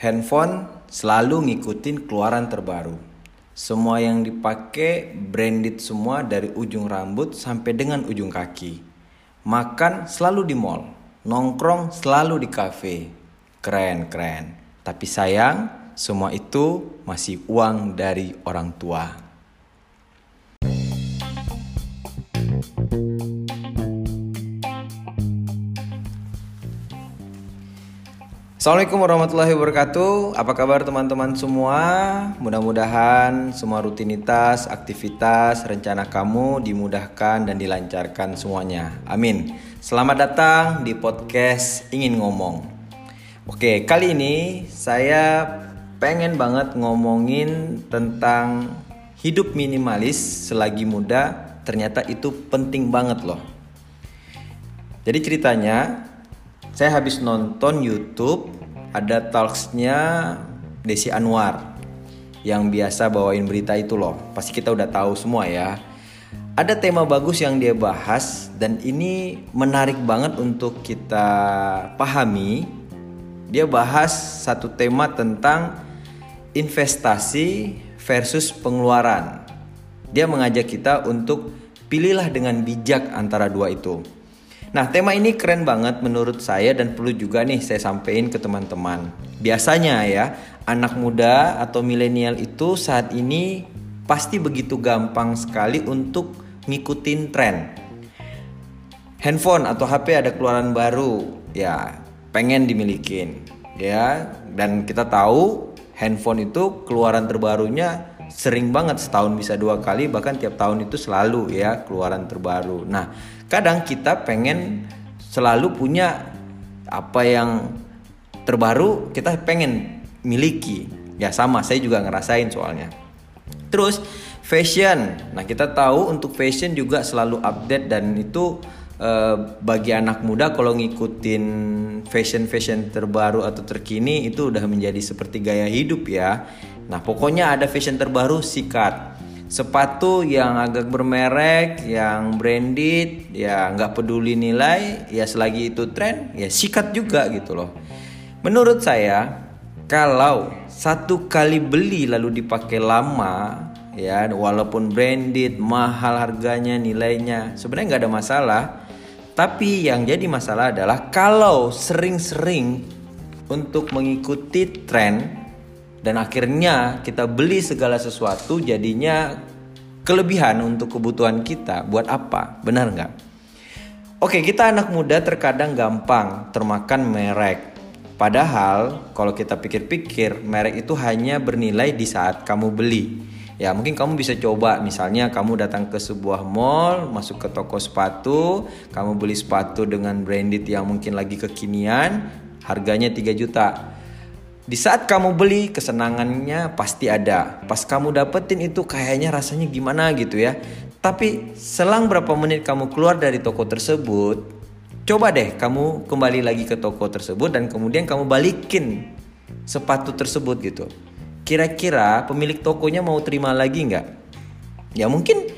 Handphone selalu ngikutin keluaran terbaru. Semua yang dipakai branded semua dari ujung rambut sampai dengan ujung kaki. Makan selalu di mall, nongkrong selalu di kafe. Keren, keren. Tapi sayang, semua itu masih uang dari orang tua. Assalamualaikum warahmatullahi wabarakatuh. Apa kabar teman-teman semua? Mudah-mudahan semua rutinitas, aktivitas, rencana kamu dimudahkan dan dilancarkan semuanya. Amin. Selamat datang di podcast Ingin Ngomong. Oke, kali ini saya pengen banget ngomongin tentang hidup minimalis selagi muda. Ternyata itu penting banget loh. Jadi ceritanya saya habis nonton YouTube ada talksnya Desi Anwar yang biasa bawain berita itu loh. Pasti kita udah tahu semua ya. Ada tema bagus yang dia bahas dan ini menarik banget untuk kita pahami. Dia bahas satu tema tentang investasi versus pengeluaran. Dia mengajak kita untuk pilihlah dengan bijak antara dua itu. Nah, tema ini keren banget menurut saya dan perlu juga nih saya sampaikan ke teman-teman. Biasanya ya, anak muda atau milenial itu saat ini pasti begitu gampang sekali untuk ngikutin tren. Handphone atau HP ada keluaran baru, ya pengen dimilikin, ya. Dan kita tahu handphone itu keluaran terbarunya sering banget setahun bisa dua kali bahkan tiap tahun itu selalu ya keluaran terbaru. Nah kadang kita pengen selalu punya apa yang terbaru kita pengen miliki ya sama saya juga ngerasain soalnya. Terus fashion, nah kita tahu untuk fashion juga selalu update dan itu eh, bagi anak muda kalau ngikutin fashion fashion terbaru atau terkini itu udah menjadi seperti gaya hidup ya Nah pokoknya ada fashion terbaru sikat sepatu yang agak bermerek, yang branded, ya nggak peduli nilai, ya selagi itu tren, ya sikat juga gitu loh. Menurut saya, kalau satu kali beli lalu dipakai lama, ya walaupun branded, mahal harganya, nilainya, sebenarnya nggak ada masalah. Tapi yang jadi masalah adalah kalau sering-sering untuk mengikuti tren dan akhirnya kita beli segala sesuatu jadinya kelebihan untuk kebutuhan kita. Buat apa? Benar nggak? Oke kita anak muda terkadang gampang termakan merek. Padahal kalau kita pikir-pikir merek itu hanya bernilai di saat kamu beli. Ya mungkin kamu bisa coba. Misalnya kamu datang ke sebuah mall, masuk ke toko sepatu, kamu beli sepatu dengan branded yang mungkin lagi kekinian, harganya 3 juta. Di saat kamu beli kesenangannya pasti ada. Pas kamu dapetin itu kayaknya rasanya gimana gitu ya. Tapi selang berapa menit kamu keluar dari toko tersebut, coba deh kamu kembali lagi ke toko tersebut dan kemudian kamu balikin sepatu tersebut gitu. Kira-kira pemilik tokonya mau terima lagi nggak? Ya mungkin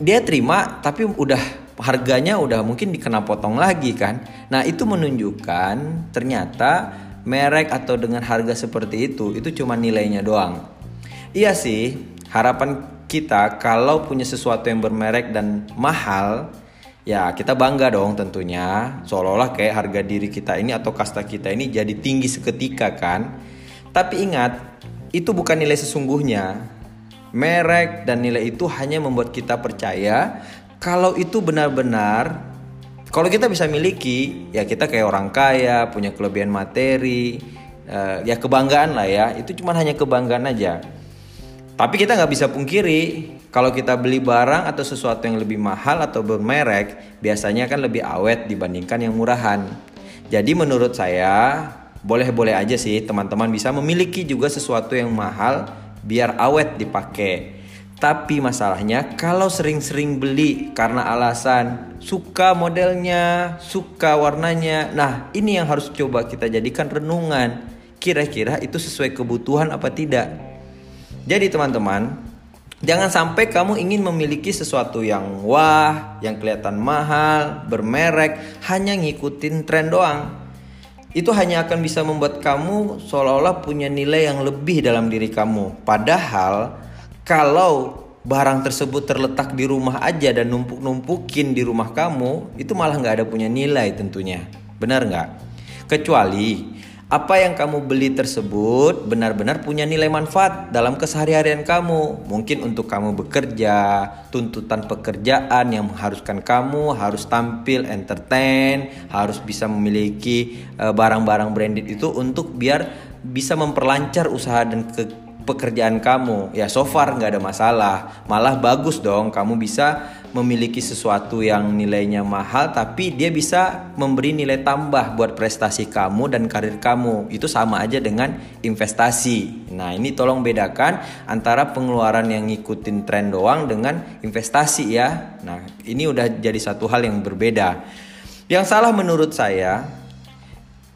dia terima tapi udah harganya udah mungkin dikena potong lagi kan. Nah itu menunjukkan ternyata merek atau dengan harga seperti itu itu cuma nilainya doang. Iya sih, harapan kita kalau punya sesuatu yang bermerek dan mahal, ya kita bangga dong tentunya. Seolah-olah kayak harga diri kita ini atau kasta kita ini jadi tinggi seketika kan. Tapi ingat, itu bukan nilai sesungguhnya. Merek dan nilai itu hanya membuat kita percaya kalau itu benar-benar kalau kita bisa miliki, ya kita kayak orang kaya, punya kelebihan materi, uh, ya kebanggaan lah ya. Itu cuma hanya kebanggaan aja. Tapi kita nggak bisa pungkiri kalau kita beli barang atau sesuatu yang lebih mahal atau bermerek, biasanya kan lebih awet dibandingkan yang murahan. Jadi menurut saya boleh-boleh aja sih teman-teman bisa memiliki juga sesuatu yang mahal biar awet dipakai. Tapi masalahnya kalau sering-sering beli karena alasan suka modelnya, suka warnanya. Nah, ini yang harus coba kita jadikan renungan. Kira-kira itu sesuai kebutuhan apa tidak? Jadi teman-teman, jangan sampai kamu ingin memiliki sesuatu yang wah, yang kelihatan mahal, bermerek, hanya ngikutin tren doang. itu hanya akan bisa membuat kamu seolah-olah punya nilai yang lebih dalam diri kamu. Padahal kalau barang tersebut terletak di rumah aja dan numpuk-numpukin di rumah kamu, itu malah nggak ada punya nilai tentunya. Benar nggak? Kecuali apa yang kamu beli tersebut benar-benar punya nilai manfaat dalam keseharian kamu. Mungkin untuk kamu bekerja, tuntutan pekerjaan yang mengharuskan kamu harus tampil entertain, harus bisa memiliki eh, barang-barang branded itu untuk biar bisa memperlancar usaha dan ke pekerjaan kamu. Ya so far nggak ada masalah, malah bagus dong kamu bisa memiliki sesuatu yang nilainya mahal tapi dia bisa memberi nilai tambah buat prestasi kamu dan karir kamu. Itu sama aja dengan investasi. Nah, ini tolong bedakan antara pengeluaran yang ngikutin tren doang dengan investasi ya. Nah, ini udah jadi satu hal yang berbeda. Yang salah menurut saya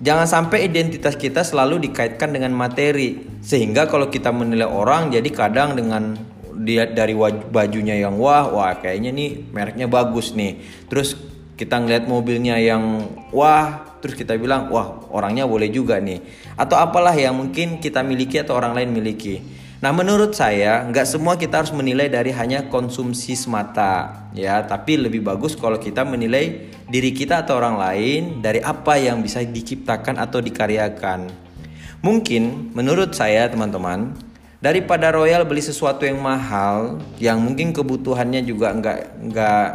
Jangan sampai identitas kita selalu dikaitkan dengan materi. Sehingga kalau kita menilai orang jadi kadang dengan dia dari bajunya yang wah wah kayaknya nih mereknya bagus nih. Terus kita ngeliat mobilnya yang wah terus kita bilang wah orangnya boleh juga nih. Atau apalah yang mungkin kita miliki atau orang lain miliki nah menurut saya nggak semua kita harus menilai dari hanya konsumsi semata ya. Tapi lebih bagus kalau kita menilai diri kita atau orang lain dari apa yang bisa diciptakan atau dikaryakan. Mungkin menurut saya teman-teman daripada Royal beli sesuatu yang mahal yang mungkin kebutuhannya juga nggak nggak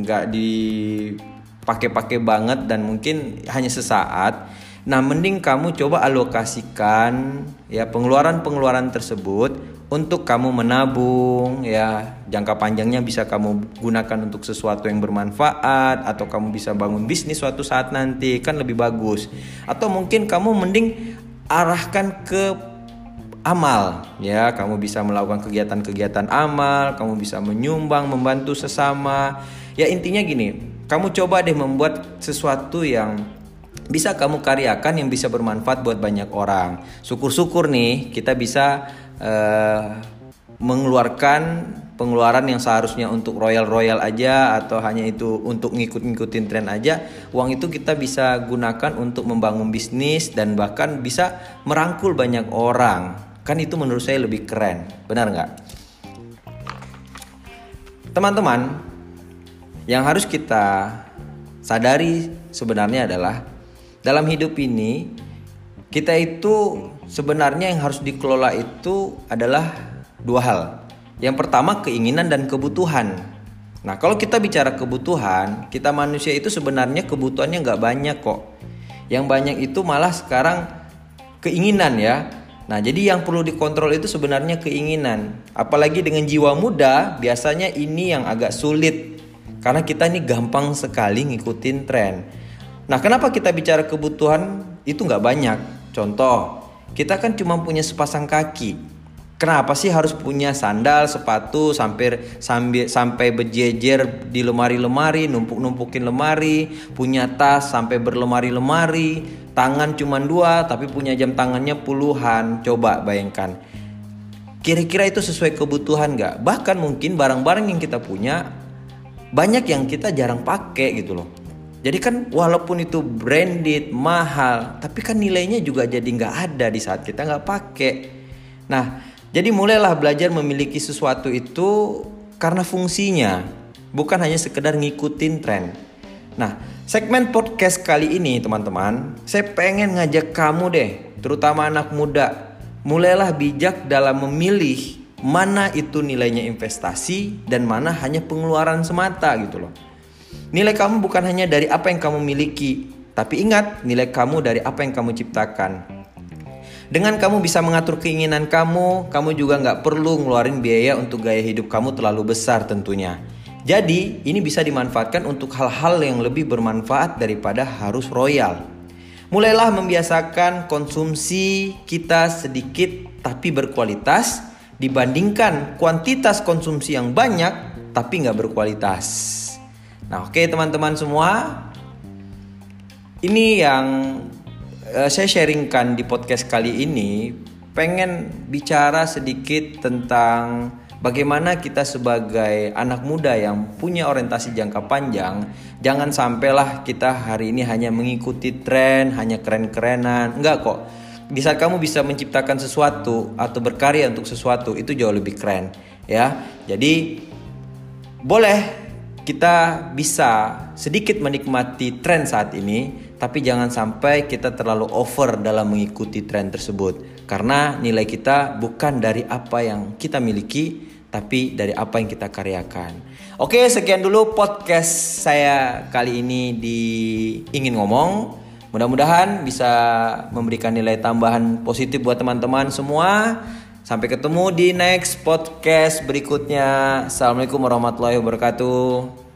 nggak dipakai-pakai banget dan mungkin hanya sesaat nah mending kamu coba alokasikan ya pengeluaran-pengeluaran tersebut untuk kamu menabung ya. Jangka panjangnya bisa kamu gunakan untuk sesuatu yang bermanfaat atau kamu bisa bangun bisnis suatu saat nanti kan lebih bagus. Atau mungkin kamu mending arahkan ke amal ya. Kamu bisa melakukan kegiatan-kegiatan amal kamu bisa menyumbang membantu sesama. Ya intinya gini kamu coba deh membuat sesuatu yang bisa kamu karyakan yang bisa bermanfaat buat banyak orang syukur-syukur nih kita bisa uh, mengeluarkan pengeluaran yang seharusnya untuk royal-royal aja atau hanya itu untuk ngikut-ngikutin tren aja, uang itu kita bisa gunakan untuk membangun bisnis dan bahkan bisa merangkul banyak orang. Kan itu menurut saya lebih keren, benar nggak? Teman-teman, yang harus kita sadari sebenarnya adalah dalam hidup ini kita itu sebenarnya yang harus dikelola itu adalah dua hal. Yang pertama keinginan dan kebutuhan. Nah kalau kita bicara kebutuhan, kita manusia itu sebenarnya kebutuhannya nggak banyak kok. Yang banyak itu malah sekarang keinginan ya. Nah, jadi yang perlu dikontrol itu sebenarnya keinginan. Apalagi dengan jiwa muda, biasanya ini yang agak sulit. Karena kita ini gampang sekali ngikutin tren. Nah, kenapa kita bicara kebutuhan itu nggak banyak? Contoh, kita kan cuma punya sepasang kaki. Kenapa sih harus punya sandal, sepatu sampai sampai sampai berjejer di lemari-lemari, numpuk-numpukin lemari, punya tas sampai berlemari-lemari, tangan cuma dua tapi punya jam tangannya puluhan. Coba bayangkan. Kira-kira itu sesuai kebutuhan nggak? Bahkan mungkin barang-barang yang kita punya banyak yang kita jarang pakai gitu loh. Jadi kan walaupun itu branded, mahal, tapi kan nilainya juga jadi nggak ada di saat kita nggak pakai. Nah, jadi mulailah belajar memiliki sesuatu itu karena fungsinya, bukan hanya sekedar ngikutin tren. Nah, segmen podcast kali ini teman-teman, saya pengen ngajak kamu deh, terutama anak muda, mulailah bijak dalam memilih mana itu nilainya investasi dan mana hanya pengeluaran semata gitu loh. Nilai kamu bukan hanya dari apa yang kamu miliki, tapi ingat nilai kamu dari apa yang kamu ciptakan. Dengan kamu bisa mengatur keinginan kamu, kamu juga nggak perlu ngeluarin biaya untuk gaya hidup kamu terlalu besar tentunya. Jadi, ini bisa dimanfaatkan untuk hal-hal yang lebih bermanfaat daripada harus royal. Mulailah membiasakan konsumsi kita sedikit tapi berkualitas dibandingkan kuantitas konsumsi yang banyak tapi nggak berkualitas. Nah, oke okay, teman-teman semua, ini yang uh, saya sharingkan di podcast kali ini pengen bicara sedikit tentang bagaimana kita sebagai anak muda yang punya orientasi jangka panjang, jangan sampailah kita hari ini hanya mengikuti tren, hanya keren-kerenan. Enggak kok. Di saat kamu bisa menciptakan sesuatu atau berkarya untuk sesuatu, itu jauh lebih keren, ya. Jadi boleh kita bisa sedikit menikmati tren saat ini, tapi jangan sampai kita terlalu over dalam mengikuti tren tersebut. Karena nilai kita bukan dari apa yang kita miliki, tapi dari apa yang kita karyakan. Oke, sekian dulu podcast saya kali ini di ingin ngomong. Mudah-mudahan bisa memberikan nilai tambahan positif buat teman-teman semua. Sampai ketemu di next podcast berikutnya. Assalamualaikum warahmatullahi wabarakatuh.